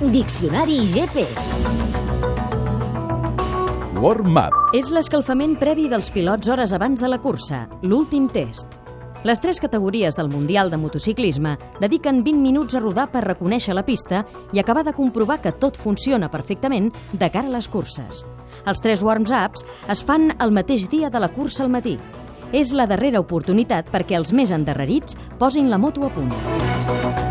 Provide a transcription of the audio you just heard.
Diccionari GP. Warm-up. És l'escalfament previ dels pilots hores abans de la cursa, l'últim test. Les tres categories del Mundial de Motociclisme dediquen 20 minuts a rodar per reconèixer la pista i acabar de comprovar que tot funciona perfectament de cara a les curses. Els tres warms-ups es fan el mateix dia de la cursa al matí. És la darrera oportunitat perquè els més endarrerits posin la moto a punt.